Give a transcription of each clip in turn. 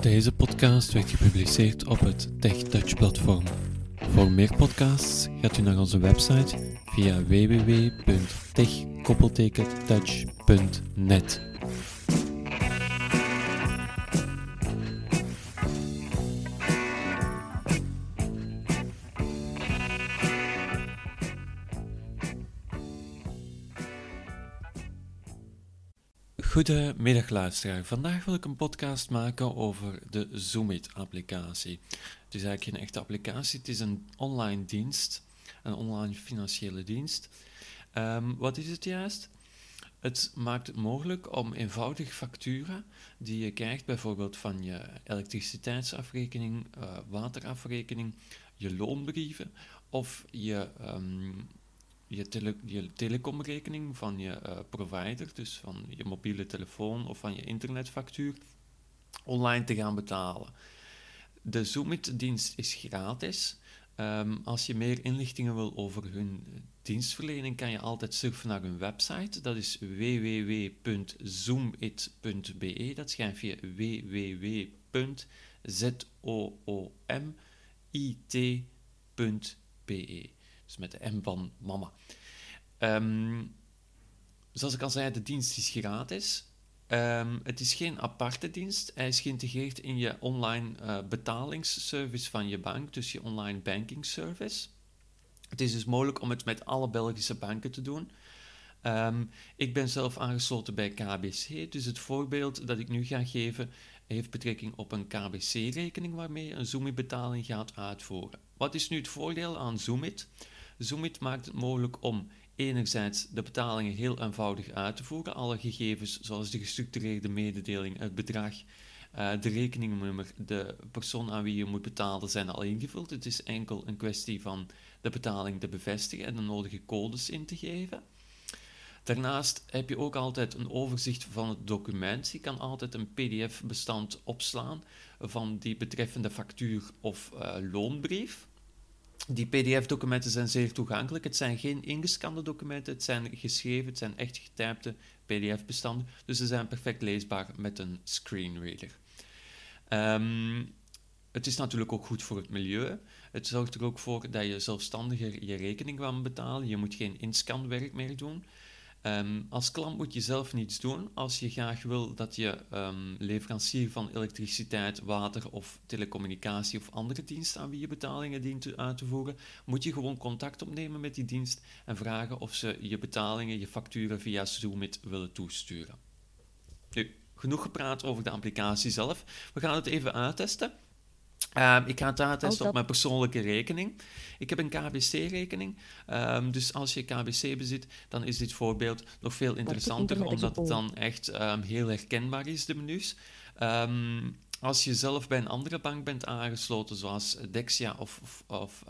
Deze podcast werd gepubliceerd op het TechTouch platform. Voor meer podcasts gaat u naar onze website via www.tech-touch.net. Goedemiddag luisteraar. Vandaag wil ik een podcast maken over de Zoomit-applicatie. Het is eigenlijk geen echte applicatie, het is een online dienst, een online financiële dienst. Ehm, wat is het juist? Het maakt het mogelijk om eenvoudig facturen die je krijgt, bijvoorbeeld van je elektriciteitsafrekening, uh, waterafrekening, je loonbrieven of je ehm, je, tele, telecomrekening van je uh, provider, dus van je mobiele telefoon of van je internetfactuur, online te gaan betalen. De Zoomit-dienst is gratis. Um, als je meer inlichtingen wil over hun dienstverlening, kan je altijd surfen naar hun website. Dat is www.zoomit.be. Dat schrijf je www.zoomit.be. Dus met de M van mama. Um, zoals ik al zei, de dienst is gratis. Um, het is geen aparte dienst. Hij is geïntegreerd in je online uh, betalingsservice van je bank, dus je online banking service. Het is dus mogelijk om het met alle Belgische banken te doen. Um, ik ben zelf aangesloten bij KBC, dus het voorbeeld dat ik nu ga geven heeft betrekking op een KBC-rekening waarmee je een Zoomit-betaling gaat uitvoeren. Wat is nu het voordeel aan Zoomit? Zoomit maakt het mogelijk om enerzijds de betalingen heel eenvoudig uit te voeren. Alle gegevens, zoals de gestructureerde mededeling, het bedrag, uh, de rekeningnummer, de persoon aan wie je moet betalen, zijn al ingevuld. Het is enkel een kwestie van de betaling te bevestigen en de nodige codes in te geven. Daarnaast heb je ook altijd een overzicht van het document. Je kan altijd een PDF-bestand opslaan van die betreffende factuur of uh, loonbrief. Die PDF-documenten zijn zeer toegankelijk. Het zijn geen ingescande documenten, het zijn geschreven, het zijn echt getypte PDF-bestanden. Dus ze zijn perfect leesbaar met een screenreader. Um, het is natuurlijk ook goed voor het milieu. Het zorgt er ook voor dat je zelfstandiger je rekening kan betalen. Je moet geen inscanwerk meer doen. Um, als klant moet je zelf niets doen. Als je graag wil dat je um, leverancier van elektriciteit, water of telecommunicatie of andere diensten aan wie je betalingen dient uit te voeren, moet je gewoon contact opnemen met die dienst en vragen of ze je betalingen, je facturen via Zoomit willen toesturen. Nu, genoeg gepraat over de applicatie zelf. We gaan het even uittesten. Um, ik ga het uittesten op mijn persoonlijke rekening. Ik heb een KBC-rekening, um, dus als je KBC bezit, dan is dit voorbeeld nog veel interessanter, omdat het dan echt um, heel herkenbaar is, de menus. als je zelf bij een andere bank bent aangesloten, zoals Dexia of, of, of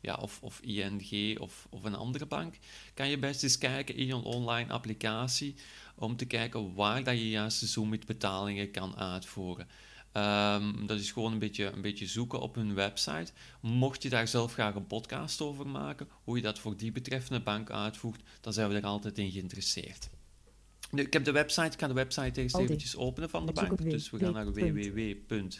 ja, of, of ING of, of een andere bank, kan je best eens kijken in je online applicatie om te kijken waar dat je juist de Zoom betalingen kan uitvoeren. Um, dat is gewoon een beetje, een beetje zoeken op hun website. Mocht je daar zelf graag een podcast over maken, hoe je dat voor die betreffende bank uitvoert, dan zijn we er altijd in geïnteresseerd. Nu, ik heb de website, ik ga de website eerst eventjes openen van de bank. Dus we gaan naar www.kbc.be.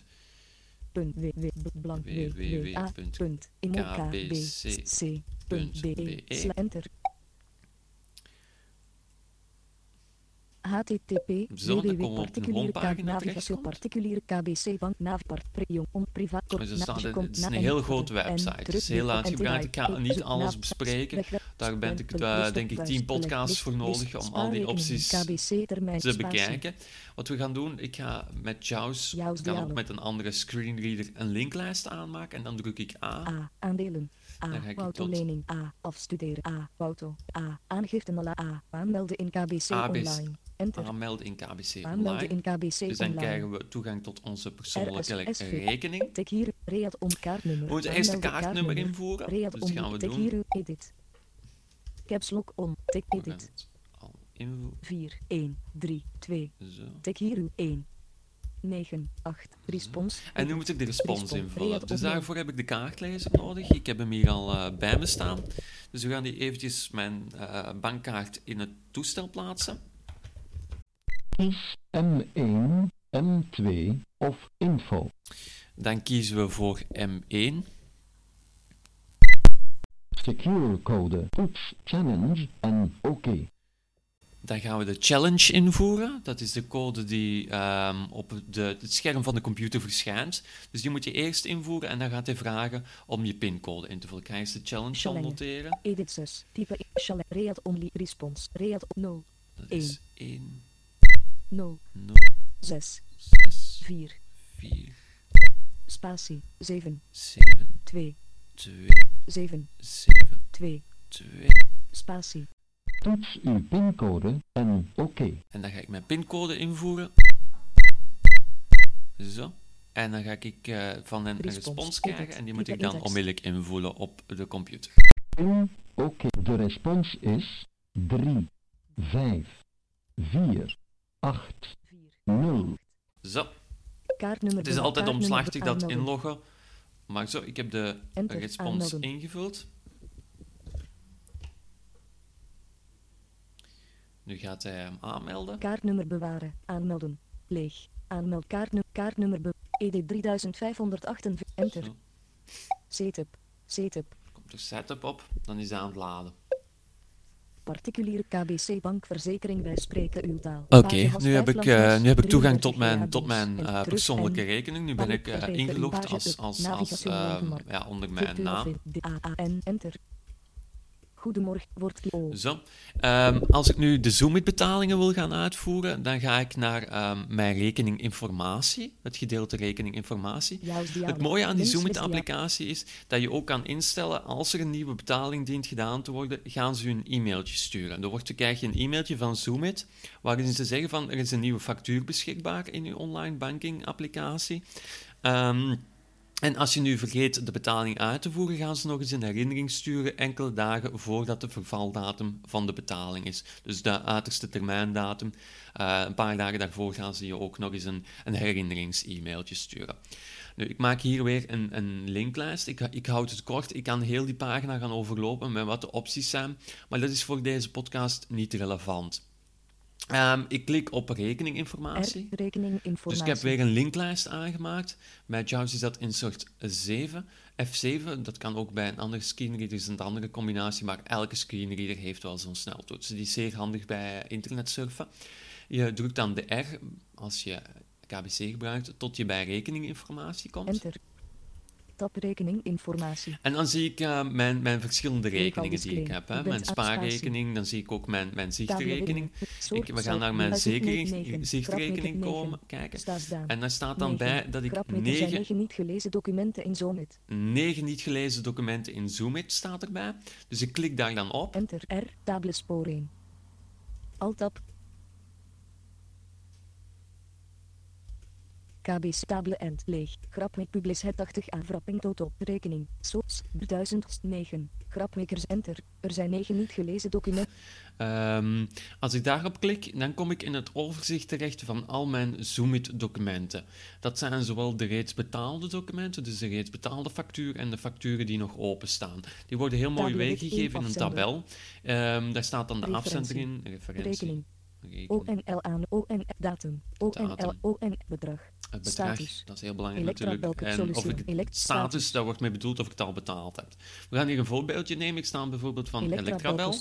http particuliere kbc bank navpart prion on privaat dus het, is een heel grote website. Het is heel uitgebreid. Ik ga niet alles bespreken. Daar ben ik uh, denk ik tien podcasts voor nodig om al die opties te bekijken. Wat we gaan doen, ik ga met JAWS, ik ga ook met een andere screenreader een linklijst aanmaken en dan druk ik A. A. Aandelen. A. Autolening. A. Afstuderen. A. Auto. A. Aangifte. A. Aanmelden in KBC online. Enter. Aanmelden in KBC Online. In KBC dus dan krijgen we toegang tot onze persoonlijke rekening. Tik hier Read om kaartnummer. We moeten eerst een kaartnummer invoeren. Read dus gaan we tik doen. Hier edit. Caps lock on. Tik edit. 4, 1, 3, 2. Zo. Tik hier 1. 9, 8, respons. En nu moet ik de respons invullen. Dus daarvoor heb ik de kaartlezer nodig. Ik heb hem hier al uh, bij me staan. Dus we gaan die eventjes mijn uh, bankkaart in het toestel plaatsen is M1 M2 of info. Dan kiezen we voor M1. Secure code, toets, challenge en oké. Dan gaan we de challenge invoeren. Dat is de code die um, op de, het scherm van de computer verschijnt. Dus die moet je eerst invoeren en dan gaat hij vragen om je pincode in te vullen. Krijg je de challenge al noteren? Edit 6, type challenge, read only response, read 0. Dat is 1. 0. 0. 6. 6. 4. 4. Spatie, 7. 7. 2. 2. 7. 7. 2. 2. Spatie. Toets uw pincode en oké. En dan ga ik mijn pincode invoeren. Zo. En dan ga ik uh, van een respons, respons krijgen en die moet ik dan onmiddellijk invoeren op de computer. Oké. De respons is 3, 5, 4, 8, 0. Zo. Kaartnummer het is altijd omslachtig dat inloggen. Maar zo, ik heb de Enter, respons aanmelden. ingevuld. Nu gaat hij hem aanmelden. Kaartnummer bewaren. Aanmelden. Leeg. Aanmeld kaartnummer. Kaartnummer be ED 3548. Enter. Setup. Setup. Komt er setup op. Dan is hij aan het laden. Particuliere KBC bankverzekering, wij spreken uw taal. Oké, okay, nu, heb ik, uh, nu heb ik toegang tot mijn, tot mijn uh, persoonlijke rekening. Nu ben ik uh, ingelogd als, als, als, ja, onder mijn naam. Enter. Goedemorgen, wordt Zo. Um, als ik nu de Zoomit-betalingen wil gaan uitvoeren, dan ga ik naar um, mijn rekeninginformatie, het gedeelte rekeninginformatie. Het mooie aan die Zoomit-applicatie is dat je ook kan instellen, als er een nieuwe betaling dient gedaan te worden, gaan ze een e-mailtje sturen. Dan, wordt, krijg je een e-mailtje van Zoomit, waarin ze zeggen van, er is een nieuwe factuur beschikbaar in je online banking-applicatie. Um, en als je nu vergeet de betaling uit te voeren, gaan ze nog eens een herinnering sturen enkele dagen voordat de vervaldatum van de betaling is. Dus de uiterste termijndatum. Uh, een paar dagen daarvoor gaan ze je ook nog eens een, een herinnerings-e-mailtje sturen. Ik maak hier weer een, een linklijst. Ik, ik houd het kort. Ik kan heel die pagina gaan overlopen met wat de opties zijn. Maar dat is voor deze podcast niet relevant. Um, ik klik op rekeninginformatie. rekeninginformatie. Dus ik heb weer een linklijst aangemaakt. Bij JAWS is dat insert 7, F7. Dat kan ook bij een andere screenreader, is een andere combinatie, maar elke screenreader heeft wel zo'n sneltoets. Die is zeer handig bij internetsurfen. Je drukt dan de R als je KBC gebruikt, tot je bij rekeninginformatie komt. Enter tab rekeninginformatie. En dan zie ik uh, mijn, mijn verschillende rekeningen die ik heb. Hè. Mijn spaarrekening, dan zie ik ook mijn, mijn zichtrekening. Ik, we gaan naar mijn zichtrekening komen kijken. En daar staat dan bij dat ik negen, niet gelezen documenten in Zoomit. Negen niet gelezen documenten in Zoomit staat erbij. Dus ik klik daar dan op. Enter R, tablespoor 1. Alt-tab KB stable end leeg. Grap met publiciteit 80 aan wrapping tot op rekening. Soos 1009. Grapmakers enter. Er zijn 9 niet gelezen documenten. Um, als ik daarop klik, dan kom ik in het overzicht terecht van al mijn Zoomit documenten. Dat zijn zowel de reeds betaalde documenten, dus de reeds betaalde factuur en de facturen die nog openstaan. Die worden heel mooi weergegeven in een tabel. Um, daar staat dan de afzender in, referentie. Rekening. ONL aan, ON datum, ONL, ON bedrag. Het bedrag, status. dat is heel belangrijk natuurlijk. En of ik status, daar wordt mee bedoeld of ik het al betaald heb. We gaan hier een voorbeeldje nemen. Ik sta bijvoorbeeld van Electrabel.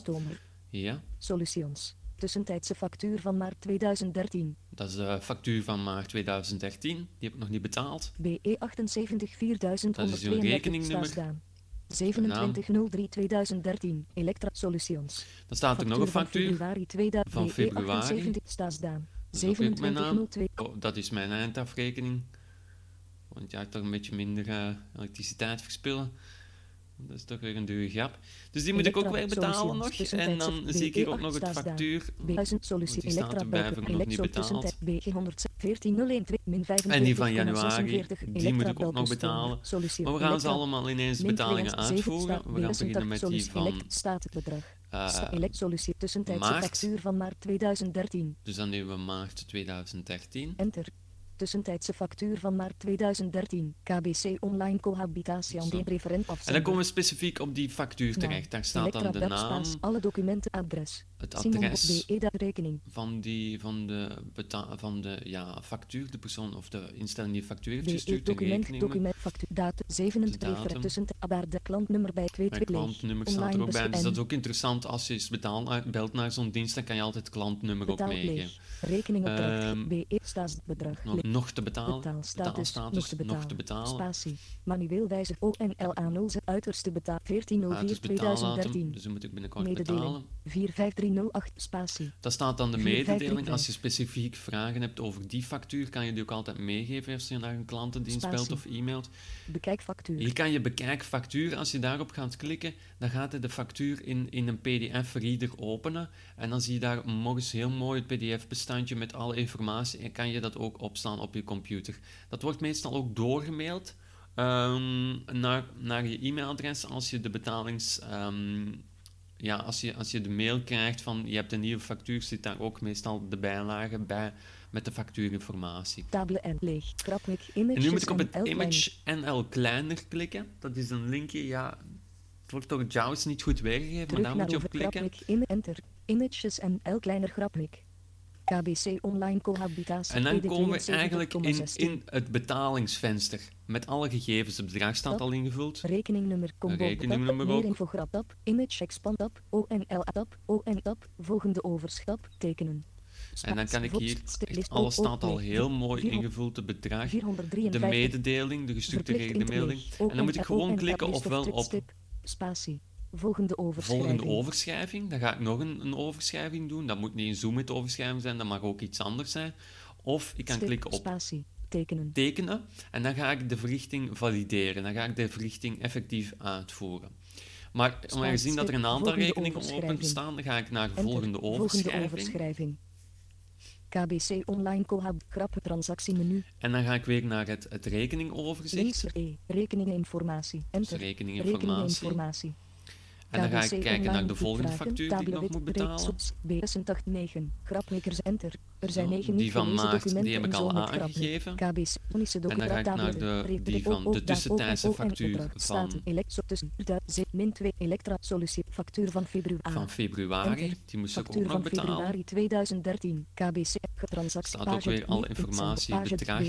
Ja. Solutions. Tussentijdse factuur van maart 2013. Dat is de factuur van maart 2013. Die heb ik nog niet betaald. BE 78 4132 Dat is uw rekeningnummer. 2703-2013, Electra Solutions. Dan staat er nog een factuur van februari. Staasdaan. 2702. Oh, dat is mijn eindafrekening. Want ja, toch een beetje minder uh, elektriciteit verspillen. Dat is toch weer een dure grap. Dus die moet ik ook weer betalen nog. En dan zie ik hier ook nog het factuur. Staat erbij voor nog niet betaald. En die van januari, die moet ik ook nog betalen. Maar we gaan ze allemaal ineens betalingen uitvoeren. We gaan beginnen met die van uh, tussentijdse factuur van maart 2013. Dus dan nemen we maart 2013. Enter. Tussentijdse factuur van maart 2013. KBC Online Cohabitation de referent En dan komen we specifiek op die factuur terecht. Daar staat dan de naam. Alle documenten adres. Het adres van, die, van de, van de ja, factuur, de persoon of de instelling die factuur heeft gestuurd. Document, document, factuur, datum, 27 tussen de klantnummer bij 22 leeg. klantnummer staat er ook bij. Dus dat is ook interessant als je betaal, belt naar zo'n dienst, dan kan je altijd het klantnummer ook meegeven. Rekening op BE bedrag. Nog, nog te betalen. Betaalstatus, nog te betalen. Nog te betalen. Spatie. Manueel wijze ONL aan 0 uiterste betaal 1404 2013. Dus dan moet ik binnenkort betalen. 45308 spatie. Dat staat dan de mededeling. Als je specifiek vragen hebt over die factuur, kan je die ook altijd meegeven als je naar een klantendienst belt of e-mailt. Bekijk factuur. Hier kan je bekijk factuur. Als je daarop gaat klikken, dan gaat hij de factuur in, in een PDF-reader openen. En dan zie je daar morgens heel mooi het PDF-bestandje met alle informatie. En kan je dat ook opslaan op je computer. Dat wordt meestal ook doorgemaild. Um, naar, naar je e-mailadres als je de betalings. Um, ja, als je, als je de mail krijgt van je hebt een nieuwe factuur, zit daar ook meestal de bijlage bij met de factuurinformatie. Table en leeg. image. En nu moet ik op het image NL kleiner klikken. Dat is een linkje, ja, het wordt door JAWS niet goed weergegeven, maar daar moet je op klikken. enter. Images NL kleiner. KBC online cohabitatie. En dan komen we eigenlijk in, in het betalingsvenster. Met alle gegevens. Het bedrag staat al ingevuld. Rekeningnummer, combo, rekeningnummer meer info grap tab, image expand tab, ONL tab, ON tab, volgende overstap, tekenen. En dan kan ik hier, echt, alles staat al heel mooi ingevuld, het bedrag, de mededeling, de gestructureerde mededeling. En dan moet ik gewoon klikken ofwel op spatie. Volgende overschrijving. Volgende overschrijving. Dan ga ik nog een, een overschrijving doen. Dat moet niet een zoom overschrijving zijn, dat mag ook iets anders zijn. Of ik kan klikken op spatie. Tekenen. tekenen. En dan ga ik de verrichting valideren. Dan ga ik de verrichting effectief uitvoeren. Maar aangezien dat er een aantal rekeningen open staan, dan ga ik naar volgende overschrijving. Volgende overschrijving. KBC Online Cohab Grap transactiemenu. En dan ga ik weer naar het, het rekeningoverzicht. E. Rekeninginformatie. Enter. Dus rekeninginformatie. En dan ga ik kijken naar de volgende factuur die ik nog moet betalen. B689. Grapmakers enter. Er zijn 9 Die van maart, die heb ik al aangegeven. En dan ga ik naar de, die van de tussentijdse factuur van... Min 2 Elektra Solutie. Factuur van februari. Van februari. Die moest ik ook nog betalen. februari 2013. KBC. Transactie. Staat ook weer alle informatie, bedrag.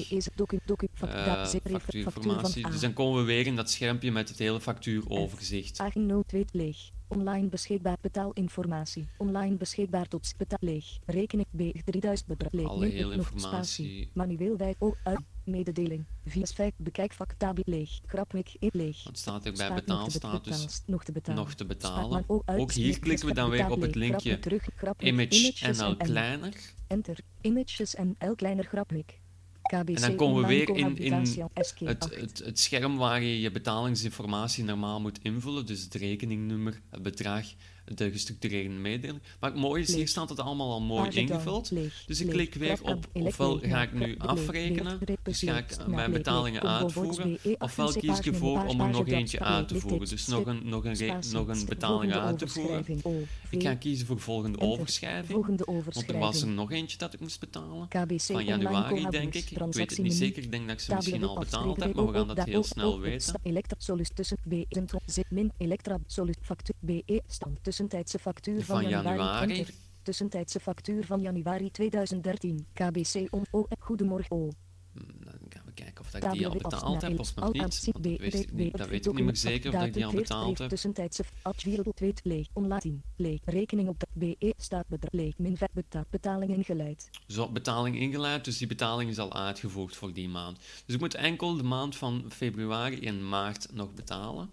Factuurinformatie. Dus dan komen we weer in dat schermpje met het hele factuuroverzicht. Pagina 02 leeg. Online beschikbaar betaalinformatie. Online beschikbaar tot betaal leeg. Rekening B 3000 bedrag leeg. Alle hele informatie. Manueel wij ook uit. Mededeling. Via Skype bekijk vaktabel leeg. Grapwik in leeg. Wat staat er bij betaalstatus? Nog te betalen. Nog te betalen. Ook hier klikken we dan weer op het linkje Image NL kleiner. Enter. Images NL kleiner grapwik. KBC en dan komen we weer in, in het, het, het, scherm waar je je betalingsinformatie normaal moet invullen. Dus het rekeningnummer, het bedrag, de gestructureerde mededeling. Maar het mooie is, hier staat het allemaal al mooi ingevuld. Dus ik klik weer op, ofwel ga ik nu afrekenen, dus ga ik mijn betalingen uitvoeren, ofwel kies ik ervoor om er nog eentje uit te voeren. Dus nog een, nog een, nog een betaling uit te voeren. Ik ga kiezen voor volgende overschrijving, want er was er nog eentje dat ik moest betalen. Van januari, denk ik. Ik weet het niet zeker, ik denk dat ik ze misschien al betaald heb, maar we gaan dat heel snel weten. Elektra factuur BE stand tussentijdse factuur van, van januari. januari. Tussentijdse factuur van januari 2013. KBC om O. Goedemorgen O. Hmm, dan gaan we kijken of ik die al betaald heb of nog niet. Dat weet ik niet, dat weet ik niet meer zeker of ik die al betaald heb. Tussentijdse Adjwereld 2 leeg. Onlating. Leeg. Rekening op de BE staat bedrag leeg. Min. Betaling ingeleid. Zo, betaling ingeleid. Dus die betaling is al uitgevoerd voor die maand. Dus ik moet enkel de maand van februari en maart nog betalen.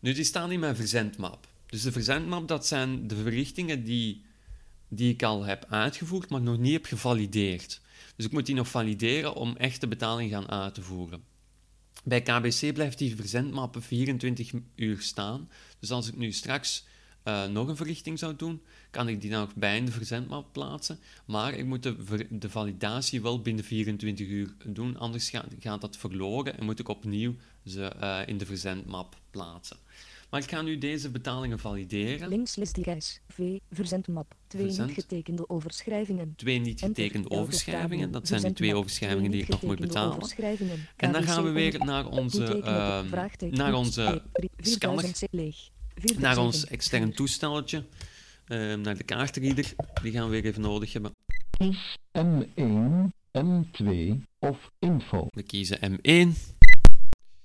Nu, die staan in mijn verzendmap. Dus de verzendmap, dat zijn de verrichtingen die, die ik al heb uitgevoerd, maar nog niet heb gevalideerd. Dus ik moet die nog valideren om echt de betaling gaan uit te voeren. Bij KBC blijft die verzendmap 24 uur staan. Dus als ik nu straks uh, nog een verrichting zou doen, kan ik die nog bij in de verzendmap plaatsen. Maar ik moet de, de validatie wel binnen 24 uur doen, anders gaat, gaat dat verloren en moet ik opnieuw ze uh, in de verzendmap plaatsen. Maar ik ga nu deze betalingen valideren. Links reis. V. Verzendmap. Twee niet getekende overschrijvingen. Twee niet getekende overschrijvingen. Dat zijn de twee overschrijvingen die ik nog moet betalen. En dan gaan we weer naar onze, uh, naar onze scanner. Naar ons extern toestelletje. Ehm, naar de kaartreader. Die gaan we weer even nodig hebben. Kies M1, M2 of info. We kiezen M1.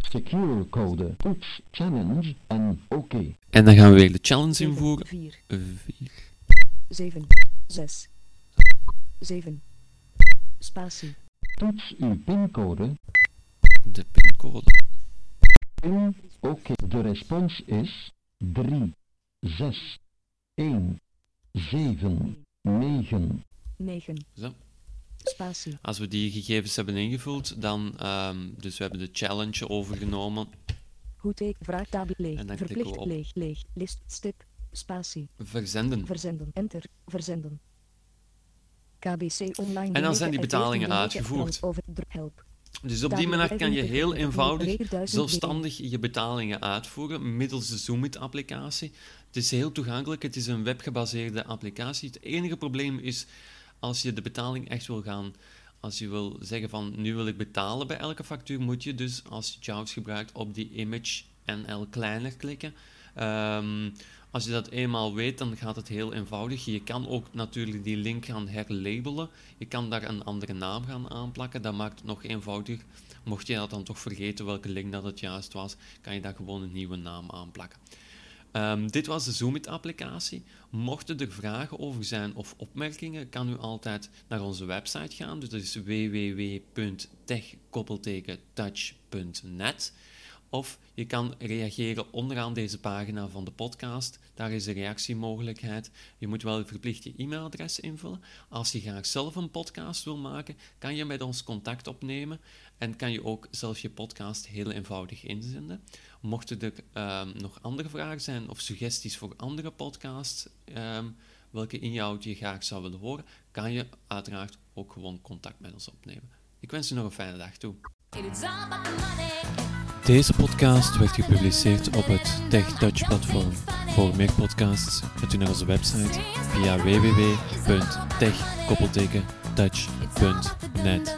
Secure code, toets, challenge en oké. En dan gaan we weer de challenge invoeren. 4, 4. 7, 6, 7. Spatie. Toets uw pincode. De pincode. Pin, oké. De respons is 3, 6, 1, 7, 9. 9. Zo. Spatie. Als we die gegevens hebben ingevuld, dan, ehm, dus we hebben de challenge overgenomen. Goed teken. Vraagtabel leeg. En dan klikken we Verplicht op. leeg. Leeg. List. Stip. Spatie. Verzenden. Verzenden. Enter. Verzenden. KBC online. En dan zijn die betalingen en uitgevoerd. Help. Dus op die manier kan je heel eenvoudig zelfstandig je betalingen uitvoeren middels de Zoomit-applicatie. Het is heel toegankelijk, het is een webgebaseerde applicatie. Het enige probleem is als je de betaling echt wil gaan, als je wil zeggen van nu wil ik betalen bij elke factuur, moet je dus als je JAWS gebruikt op die image NL kleiner klikken. Ehm, als je dat eenmaal weet, dan gaat het heel eenvoudig. Je kan ook natuurlijk die link gaan herlabelen. Je kan daar een andere naam gaan aanplakken. Dat maakt het nog eenvoudiger. Mocht je dat dan toch vergeten welke link dat het juist was, kan je daar gewoon een nieuwe naam aanplakken. Ehm, dit was de Zoomit-applicatie. Mochten er vragen over zijn of opmerkingen, kan u altijd naar onze website gaan. Dus dat is www.tech-touch.net. Of je kan reageren onderaan deze pagina van de podcast. Daar is de reactiemogelijkheid. Je moet wel verplicht je e-mailadres invullen. Als je graag zelf een podcast wil maken, kan je met ons contact opnemen en kan je ook zelf je podcast heel eenvoudig inzenden. Mochten er ehm, nog andere vragen zijn of suggesties voor andere podcasts, ehm, welke inhoud je graag zou willen horen, kan je uiteraard ook gewoon contact met ons opnemen. Ik wens u nog een fijne dag toe. Deze podcast werd gepubliceerd op het TechTouch platform. Voor meer podcasts kunt u naar onze website via www.tech-touch.net.